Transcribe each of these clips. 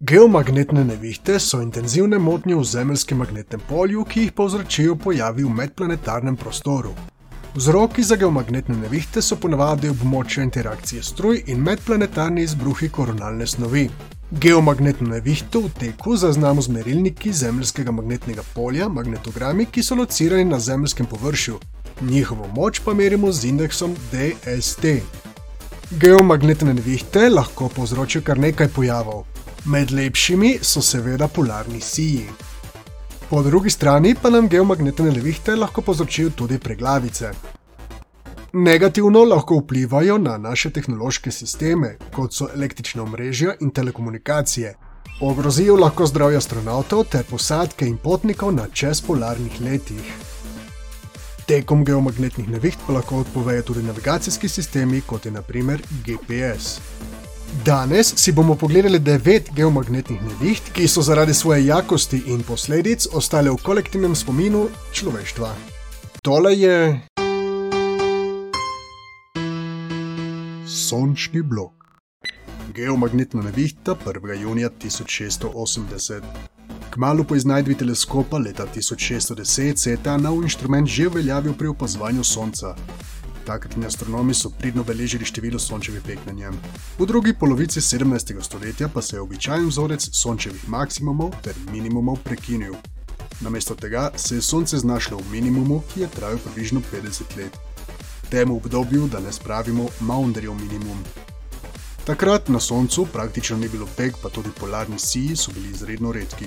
Geomagnetne nevihte so intenzivne motnje v zemeljskem magnetnem polju, ki jih povzročijo pojavi v medplanetarnem prostoru. Vzroki za geomagnetne nevihte so ponavadi območja interakcije struj in medplanetarni izbruhi koronalne snovi. Geomagnetno nevihto v teku zaznamo z merilniki zemeljskega magnetnega polja, magnetogrami, ki so locirani na zemeljskem površju. Njihovo moč pa merimo z indeksom DST. Geomagnetne nevihte lahko povzročijo kar nekaj pojavov. Med lepšimi so seveda polarni siji. Po drugi strani pa nam geomagnetne nevihte lahko povzročijo tudi preglavice. Negativno lahko vplivajo na naše tehnološke sisteme, kot so električna omrežja in telekomunikacije. Ogrozijo lahko zdravje astronautov ter posadke in potnikov na čezpolarnih letih. Tekom geomagnetnih neviht pa lahko odpovejo tudi navigacijski sistemi, kot je naprimer GPS. Danes si bomo pogledali devet geomagnetnih neviht, ki so zaradi svoje jakosti in posledic ostale v kolektivnem spominu človeštva. Tole je. Sončni blok. Geomagnetna nevihta 1. junija 1680. Kmalo po iznajdbi teleskopa leta 1610 se je ta nov inštrument že uveljavil pri opazovanju Sonca. Takratni astronomi so pridno beležili število sončevih pek na njem. V drugi polovici 17. stoletja pa se je običajen vzorec sončevih maksimumov ter minimumov prekinil. Namesto tega se je Sonce znašlo v minimumu, ki je trajal približno 50 let. Temu obdobju danes pravimo Maunderjev minimum. Takrat na Soncu praktično ni bilo peg, pa tudi polarni siji so bili izredno redki.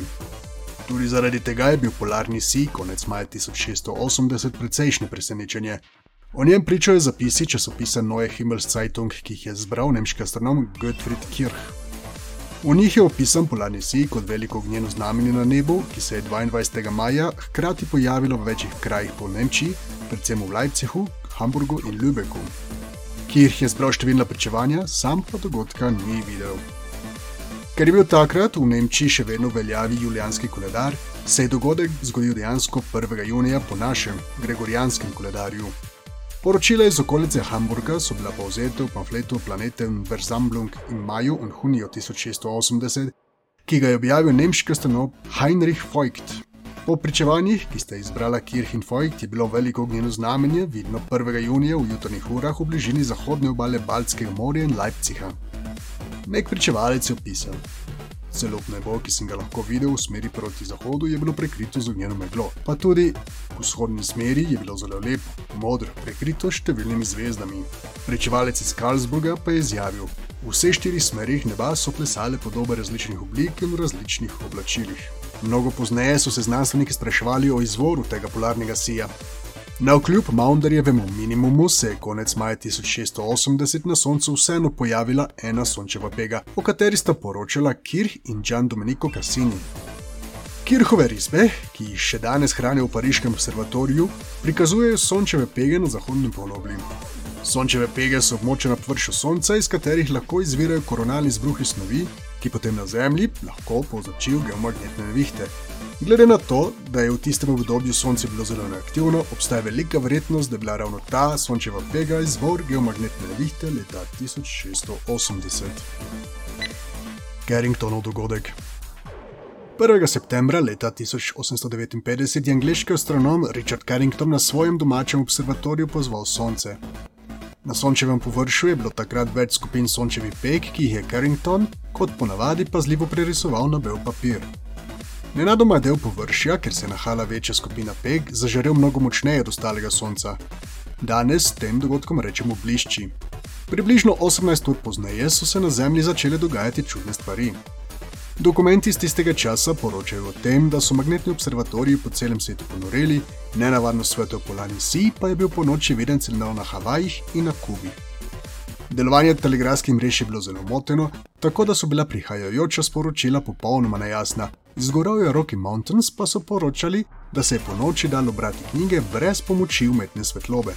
Tudi zaradi tega je bil polarni sij konec maja 1680 precejšnje presenečenje. O njem pričajo zapisi časopisa Neue Himmelszeitung, ki jih je zbral nemški astronom Gottfried Kirch. V njih je opisan polarni sij kot veliko ognjeno znamenje na nebu, ki se je 22. maja hkrati pojavilo v večjih krajih po Nemčiji, predvsem v Leipzigu, Hamburgu in Lübecku. Kirch je zbral številna pričevanja, sam pa dogodka ni videl. Ker je bil takrat v Nemčiji še vedno veljavi julijanski koledar, se je dogodek zgodil dejansko 1. junija po našem gregorijanskem koledarju. Poročila iz okolice Hamburga so bila povzeta v pamfletu Planete und Versammlung in maju in juniju 1680, ki ga je objavil nemški astronom Heinrich Voigt. Po pričevanjih, ki sta izbrala Kirch in Voigt, je bilo veliko ognjeno znamenje vidno 1. junija v jutrnih urah v bližini zahodne obale Baltskega morja in Leipziga. Nek pričevalec je opisal: Celotno nebo, ki sem ga lahko videl v smeri proti zahodu, je bilo prekrito z ognjeno meglo, pa tudi v vzhodni smeri je bilo zelo lepo, modro, prekrito s številnimi zvezdami. Pričevalec iz Karlsburga pa je izjavil: Vse štiri smeri neba so plesale podobe različnih oblik in v različnih oblačilih. Mnogo pozneje so se znanstveniki spraševali o izvoru tega polarnega sija. Na vkljub Maunderjevemu minimumu se je konec maja 1680 na Soncu vseeno pojavila ena sončeva pega, o kateri sta poročala Kirch in Gian Domenico Cassini. Kirhove risbe, ki jih še danes hranijo v Pariškem observatoriju, prikazujejo sončeve pege na zahodnem polobli. Sončeve pege so območja na površju Sonca, iz katerih lahko izvirajo koronalni izbruhi snovi, ki potem na Zemlji lahko povzročijo geomagnetne nevihte. Glede na to, da je v tistem obdobju Sonce bilo zelo neaktivno, obstaja velika verjetnost, da je bila ravno ta sončeva pega izvor geomagnetne nevihte leta 1680. Carringtonov dogodek. 1. septembra leta 1859 je angliški astronom Richard Carrington na svojem domačem observatoriju pozval Sonce. Na sončevem površju je bilo takrat več skupin sončevih peg, ki jih je Carrington, kot ponavadi, pazljivo prerisoval na bel papir. Nenadoma je del površja, ker se je nahala večja skupina peg, zažarel mnogo močneje od ostalega sonca. Danes tem dogodkom rečemo blišči. Približno 18 ur pozneje so se na Zemlji začele dogajati čudne stvari. Dokumenti iz tistega časa poročajo o tem, da so magnetni observatoriji po celem svetu ponoreli, nenavadno sveto polarni sij pa je bil po noči viden celo na Havajih in na Kubi. Delovanje telegrafskih mrež je bilo zelo moteno, tako da so bila prihajajoča sporočila popolnoma nejasna. Iz gorovja Rocky Mountains pa so poročali, da se je po noči dalo brati knjige brez pomoči umetne svetlobe.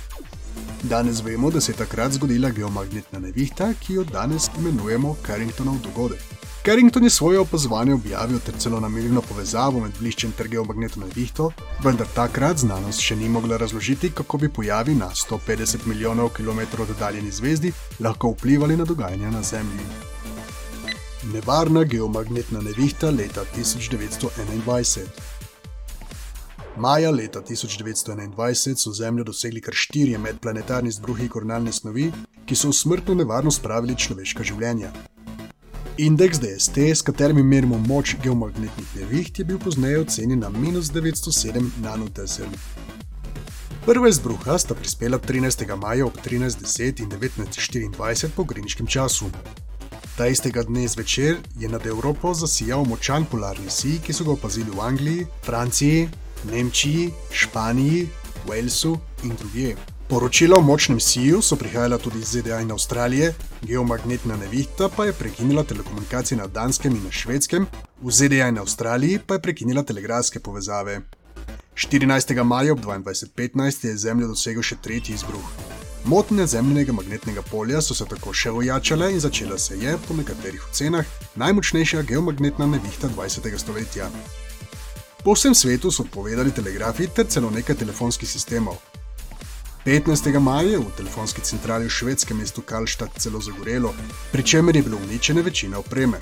Danes vemo, da se je takrat zgodila geomagnetna nevihta, ki jo danes imenujemo Carringtonov dogodek. Carrington je svoje opazovanje objavil ter celo namirno povezavo med bliščem ter geomagnetno nevihto, vendar takrat znanost še ni mogla razložiti, kako bi pojavi na 150 milijonov km oddaljeni zvezdi lahko vplivali na dogajanje na Zemlji. Nevarna geomagnetna nevihta leta 1921. Maja leta 1921 so Zemljo dosegli kar štirje medplanetarni izbruhi koronalne snovi, ki so v smrtno nevarnost spravili človeška življenja. Indeks DST, s katerim merimo moč geomagnetnih neviht, je bil pozneje ocenjen na minus 907 nanotesel. Prva izbruha sta prispela 13. maja ob 13.10 in 19.24 po griničkem času. Ta istega dne zvečer je nad Evropo zasijal močan polarni sij, ki so ga opazili v Angliji, Franciji, Nemčiji, Španiji, Walesu in drugje. Poročila o močnem siju so prihajala tudi iz ZDA in Avstralije, geomagnetna nevihta pa je prekinila telekomunikacije na Danskem in na Švedskem, v ZDA in Avstraliji pa je prekinila telegrafske povezave. 14. maja ob 22.15 je Zemljo dosegel še tretji izbruh. Motnje zemljnega magnetnega polja so se tako še ojačale in začela se je, po nekaterih ocenah, najmočnejša geomagnetna nevihta 20. stoletja. Po vsem svetu so odpovedali telegrafi ter celo nekaj telefonskih sistemov. 15. maja je v telefonski centrali v švedskem mestu Kalštad celo zagorelo, pri čemer je bilo uničene večina opreme.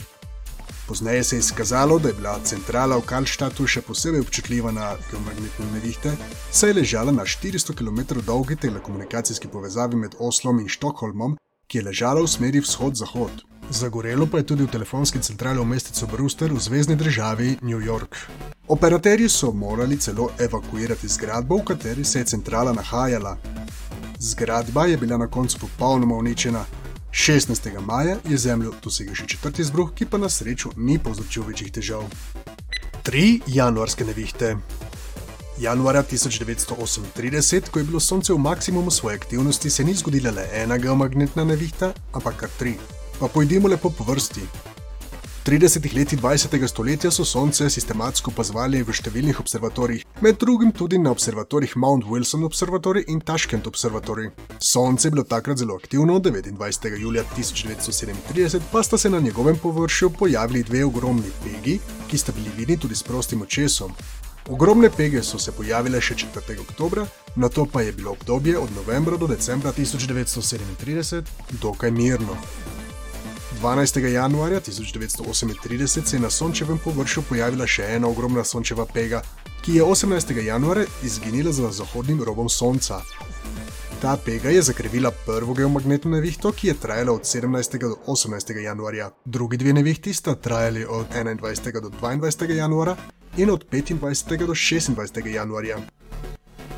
Pozneje se je izkazalo, da je bila centrala v Kalštatu še posebej občutljiva na geomagnetne nevihte, saj je ležala na 400 km dolgi telekomunikacijski povezavi med Oslom in Štokholmom, ki je ležala v smeri vzhod-zahod. Zagorelo pa je tudi v telefonski centrali v mestecu Brewster v zvezdni državi New York. Operaterji so morali celo evakuirati zgradbo, v kateri se je centrala nahajala. Zgradba je bila na koncu popolnoma uničena. 16. maja je zemljo dosegel še četrti izbruh, ki pa na srečo ni povzročil večjih težav. Tri januarske nevihte. Januarja 1938, ko je bilo Sonce v maksimumu svoje aktivnosti, se ni zgodila le ena geomagnetna nevihta, ampak kar tri pa pojdimo lepo po vrsti. V 30 letih 20. stoletja so Sonce sistematsko opazovali v številnih observatorijih, med drugim tudi na observatorijih Mount Wilson Observatory in Tashkent Observatory. Sonce je bilo takrat zelo aktivno, 29. julija 1937 pa sta se na njegovem površju pojavili dve ogromni pegi, ki sta bili vidni tudi s prostim očesom. Ogromne pege so se pojavile še 4. oktober, na to pa je bilo obdobje od novembra do decembra 1937 dokaj mirno. 12. januarja 1938 se je na Sončevem površju pojavila še ena ogromna Sončeva pega, ki je 18. januarja izginila za zahodnim robom Sonca. Ta pega je zakrivila prvo geomagnetno nevihto, ki je trajala od 17. do 18. januarja. Drugi dve nevihti sta trajali od 21. do 22. januarja in od 25. do 26. januarja.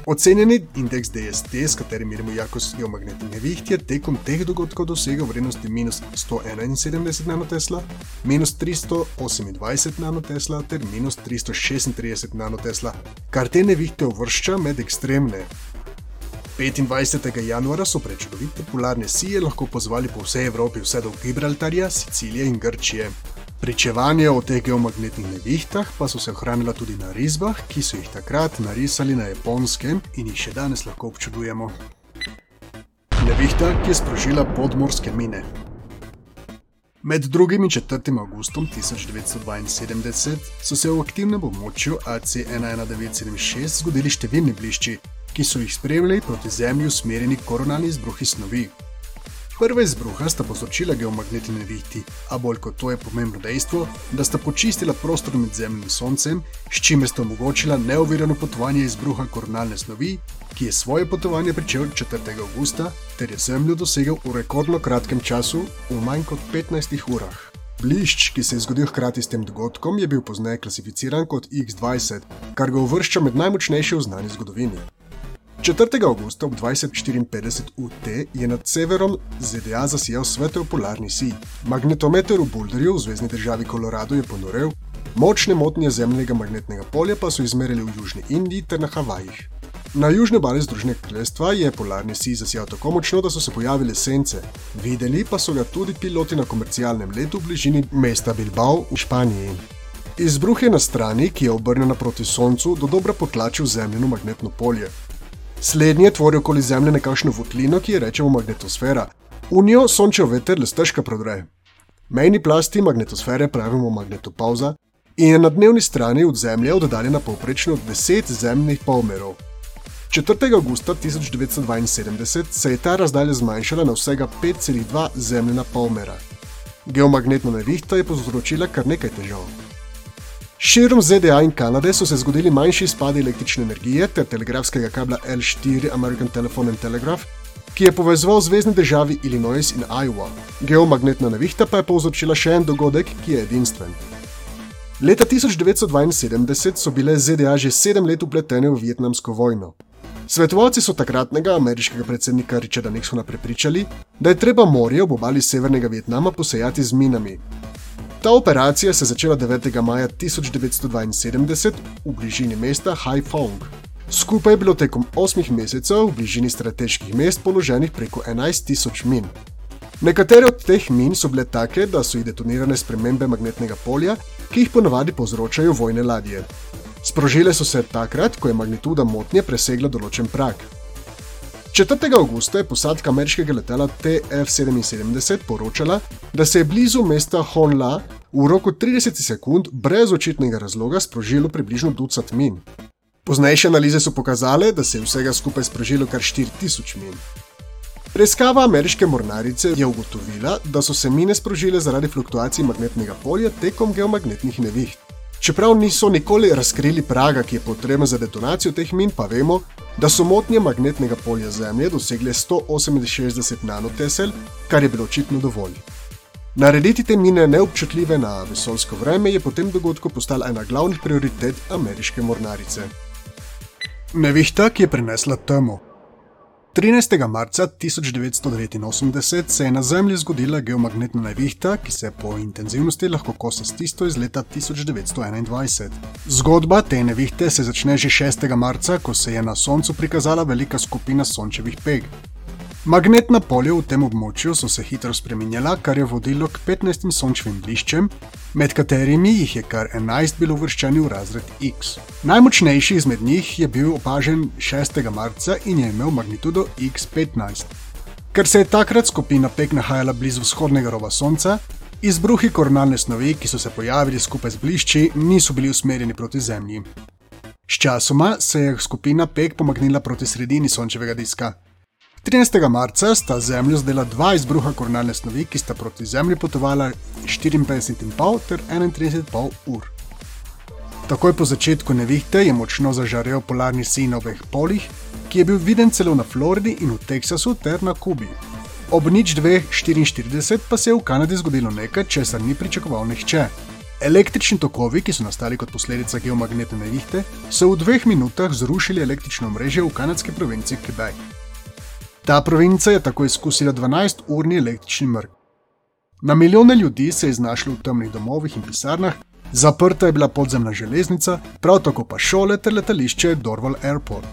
Ocenjeni indeks DST, s katerim merimo jakost geomagnetne neviht, je tekom teh dogodkov dosegel vrednosti minus 171 nanotesla, minus 328 nanotesla ter minus 336 nanotesla, kar te nevihte uvršča med ekstremne. 25. januarja so prečudovite polarne sije lahko pozvali po vsej Evropi, vse do Gibraltarja, Sicilije in Grčije. Pričevanje o teh geomagnetnih nevihtah pa so se ohranila tudi na risbah, ki so jih takrat narisali na japonskem in jih še danes lahko občudujemo. Nevihta, ki je sprožila podmorske mine. Med 2. in 4. augustom 1972 so se v aktivnem območju AC-11976 zgodili številni blišči, ki so jih spremljali proti Zemlji usmerjeni koronalni izbruhi snovi. Prva izbruha sta povzročila geomagnetne nevihti, a bolj kot to je pomembno dejstvo, da sta počistila prostor med Zemljo in Soncem, s čimer sta omogočila neovirano potovanje izbruha koronalne snovi, ki je svoje potovanje pričel 4. augusta ter je Zemljo dosegel v rekordno kratkem času, v manj kot 15 urah. Blišč, ki se je zgodil hkrati s tem dogodkom, je bil pozneje klasificiran kot X20, kar ga uvršča med najmočnejše v znani zgodovini. 4. augusta ob 20:54 UT je nad severom ZDA zasijal svetel polarni sij. Magnetometer v Boulderju v zvezdni državi Colorado je ponorel, močne motnje zemljnega magnetnega polja pa so izmerili v Južni Indiji ter na Havajih. Na južni obali Združenega kraljestva je polarni sij zasijal tako močno, da so se pojavile sence. Videli pa so ga tudi piloti na komercialnem letu v bližini mesta Bilbao v Španiji. Izbruh je na strani, ki je obrnjena proti Soncu, do dobra potlačil zemljino magnetno polje. Slednje tvori okoli Zemlje nekakšno votlino, ki jo rečemo magnetosfera. V njo sončev veter le stežka prodre. Mejni plasti magnetosfere pravimo magnetopauza in je na dnevni strani od Zemlje oddaljena povprečno 10 zemljnih polmerov. 4. augusta 1972 se je ta razdalja zmanjšala na vsega 5,2 zemljina polmera. Geomagnetna nevihta je povzročila kar nekaj težav. Širom ZDA in Kanade so se zgodili manjši izpadi električne energije ter telegrafskega kabla L4 American Telephone and Telegraph, ki je povezoval zvezdne državi Illinois in Iowa. Geomagnetna nevihta pa je povzročila še en dogodek, ki je edinstven. Leta 1972 so bile ZDA že sedem let upletene v vietnamsko vojno. Svetovalci so takratnega ameriškega predsednika Richarda Nixona prepričali, da je treba morje ob obali severnega Vietnama posejati z minami. Ta operacija se je začela 9. maja 1972 v bližini mesta Haiphong. Skupaj je bilo tekom 8 mesecev v bližini strateških mest položenih preko 11 tisoč min. Nekatere od teh min so bile take, da so jih detonirane spremembe magnetnega polja, ki jih ponavadi povzročajo vojne ladje. Sprožile so se takrat, ko je magnituda motnje presegla določen prak. 4. augusta je posadka ameriškega letala TF-77 poročala, da se je blizu mesta Honla v roku 30 sekund brez očitnega razloga sprožilo približno ducat min. Poznejše analize so pokazale, da se je vsega skupaj sprožilo kar 4000 min. Preiskava ameriške mornarice je ugotovila, da so se mine sprožile zaradi fluktuacij magnetnega polja tekom geomagnetnih neviht. Čeprav niso nikoli razkrili praga, ki je potreben za detonacijo teh min, pa vemo, da so motnje magnetnega polja Zemlje dosegle 168 nanotesel, kar je bilo očitno dovolj. Narediti te mine neobčutljive na vesoljsko vreme je po tem dogodku postala ena glavnih prioritet ameriške mornarice. Nevihta, ki je prinesla temo. 13. marca 1989 se je na Zemlji zgodila geomagnetna nevihta, ki se po intenzivnosti lahko kosa s tisto iz leta 1921. Zgodba te nevihte se začne že 6. marca, ko se je na Soncu prikazala velika skupina sončevih peg. Magnetna polja v tem območju so se hitro spremenjala, kar je vodilo k 15 sončevim bliščem, med katerimi jih je kar 11 bilo uvrščeni v razred X. Najmočnejši izmed njih je bil opažen 6. marca in je imel magnitudo X15. Ker se je takrat skupina pek nahajala blizu vzhodnega roba Sonca, izbruhi koronalne snovi, ki so se pojavili skupaj z blišči, niso bili usmerjeni proti Zemlji. Sčasoma se je skupina pek pomaknila proti sredini sončevega diska. 13. marca sta Zemljo zdela dva izbruha koronalne snovi, ki sta proti Zemlji potovala 54,5 ter 31,5 ur. Takoj po začetku nevihte je močno zažarel polarni sij na obeh polih, ki je bil viden celo na Floridi in v Teksasu ter na Kubi. Ob nič 2:44 pa se je v Kanadi zgodilo nekaj, česar ni pričakoval nihče. Električni tokovi, ki so nastali kot posledica geomagnetne nevihte, so v dveh minutah zrušili električno mreže v kanadski provinci Quebec. Ta provinca je tako izkusila 12-urni električni mrk. Na milijone ljudi se je znašlo v temnih domovih in pisarnah, zaprta je bila podzemna železnica, prav tako pa šole ter letališče Dorval Airport.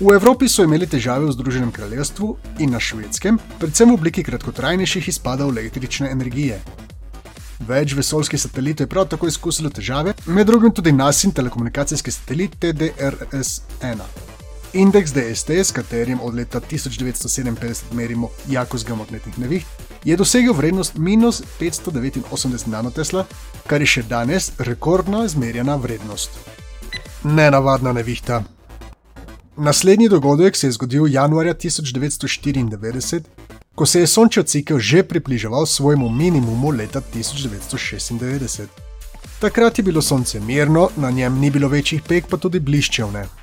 V Evropi so imeli težave v Združenem kraljestvu in na švedskem, predvsem v obliki kratkotrajnejših izpadov električne energije. Več vesoljskih satelitov je prav tako izkusilo težave, med drugim tudi nas in telekomunikacijski satelit TDRS-1. Indeks DST, s katerim od leta 1957 merimo jakost geomagnetnih neviht, je dosegel vrednost minus 589 nanotesla, kar je še danes rekordno izmerjena vrednost. Nenavadna nevihta. Naslednji dogodek se je zgodil januarja 1994, ko se je sončev cikel že približeval svojemu minimumu leta 1996. Takrat je bilo sonce mirno, na njem ni bilo večjih pek, pa tudi bliščevne.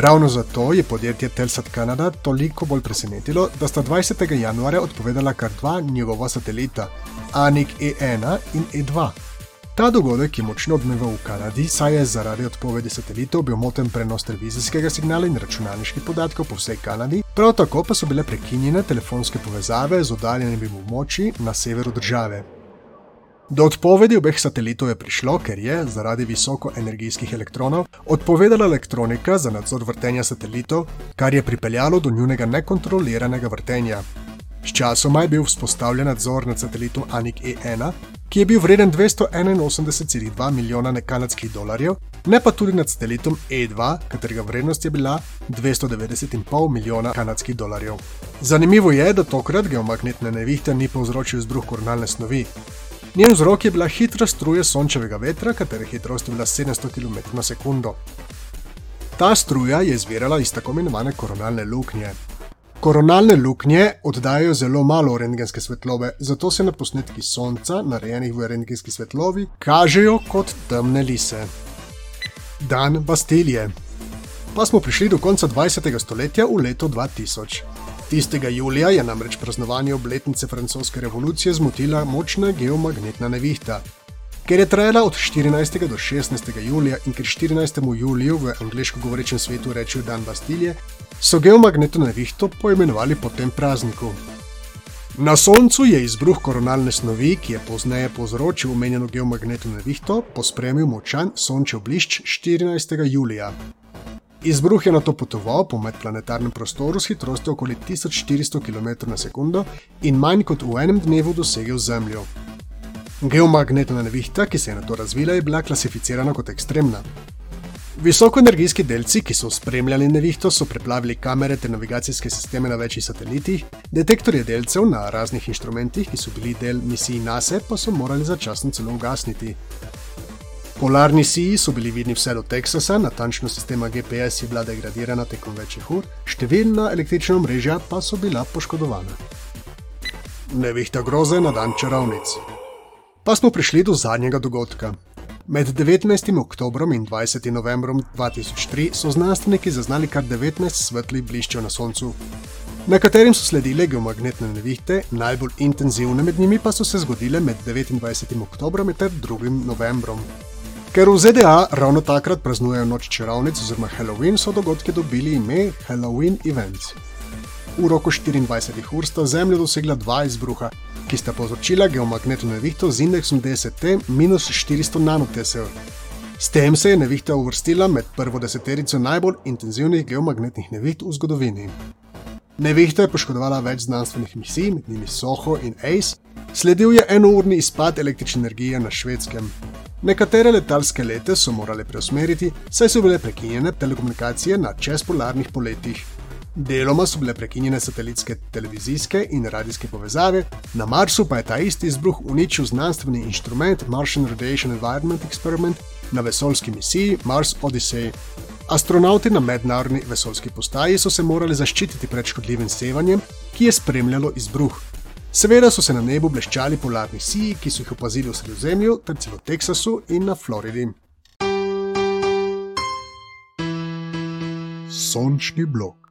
Ravno zato je podjetje Telsat Canada toliko bolj presenetilo, da sta 20. januarja odpovedala kar dva njegova satelita, Anik E1 in E2. Ta dogodek je močno odmeval v Kanadi, saj je zaradi odpovedi satelitov bil moten prenos televizijskega signala in računalniških podatkov po vsej Kanadi, prav tako pa so bile prekinjene telefonske povezave z oddaljenimi območji na severu države. Do odpovedi obeh satelitov je prišlo, ker je zaradi visokoenergijskih elektronov odpovedala elektronika za nadzor vrtenja satelitov, kar je pripeljalo do njunega nekontroliranega vrtenja. Sčasoma je bil vzpostavljen nadzor nad satelitom Anik E1, ki je bil vreden 281,2 milijona kanadskih dolarjev, ne pa tudi nad satelitom E2, katerega vrednost je bila 290,5 milijona kanadskih dolarjev. Zanimivo je, da tokrat geomagnetne nevihte ni povzročil izbruh koronalne snovi. Njen vzrok je bila hitra struja sončevega vetra, katere hitrost je bila 700 km/s. Ta struja je izvirala iz tako imenovane koronalne luknje. Koronalne luknje oddajajo zelo malo rentgenske svetlobe, zato se na posnetkih Sonca, narejenih v rentgenski svetlobi, kažejo kot temne lise. Dan Bastilije. Pa smo prišli do konca 20. stoletja v letu 2000. Tistega julija je namreč praznovanje obletnice francoske revolucije zmotila močna geomagnetna nevihta. Ker je trajala od 14. do 16. julija in ker 14. juliju v angliško govorečem svetu rečejo dan Bastilije, so geomagnetno nevihto poimenovali po tem prazniku. Na Soncu je izbruh koronalne snovi, ki je pozneje povzročil omenjeno geomagnetno nevihto, pospremil močan sončev blišč 14. julija. Izbruh je na to potoval po medplanetarnem prostoru s hitrostjo okoli 1400 km/s in manj kot v enem dnevu dosegel Zemljo. Geomagnetna nevihta, ki se je na to razvila, je bila klasificirana kot ekstremna. Visokoenergijski delci, ki so spremljali nevihto, so preplavili kamere ter navigacijske sisteme na večjih satelitih, detektorje delcev na raznih inštrumentih, ki so bili del misij NASA, pa so morali začasno celo ugasniti. Polarni siji so bili vidni vse do Teksasa, natančnost sistema GPS je bila degradirana tekom večjih ur, številna električna omrežja pa so bila poškodovana. Nevihta groze na dan čarovnic. Pa smo prišli do zadnjega dogodka. Med 19. oktobrom in 20. novembrom 2003 so znanstveniki zaznali kar 19 svetlih bliščev na Soncu. Nekaterim so sledile geomagnetne nevihte, najbolj intenzivne med njimi pa so se zgodile med 29. oktobrom in 2. novembrom. Ker v ZDA ravno takrat praznujejo noč čarovnic oziroma Halloween, so dogodki dobili ime Halloween Events. V roku 24 ur sta Zemljo dosegla dva izbruha, ki sta povzročila geomagnetno nevihto z indeksom DST-400 nanotesel. S tem se je nevihta uvrstila med prvo deseterico najbolj intenzivnih geomagnetnih neviht v zgodovini. Nevihta je poškodovala več znanstvenih misij, med njimi Soho in Ace, sledil je enourni izpad električne energije na švedskem. Nekatere letalske lete so morali preusmeriti, saj so bile prekinjene telekomunikacije na čezpolarnih poletjih. Deloma so bile prekinjene satelitske televizijske in radijske povezave, na Marsu pa je ta isti izbruh uničil znanstveni inštrument Martian Radiation Environment Experiment na vesoljski misiji Mars Odyssey. Astronauti na mednarodni vesoljski postaji so se morali zaščititi pred škodljivim sevanjem, ki je spremljalo izbruh. Seveda so se na nebu bleščali polarni siji, ki so jih opazili v Sredozemlju, ter celo Teksasu in na Floridi. Sončni blok.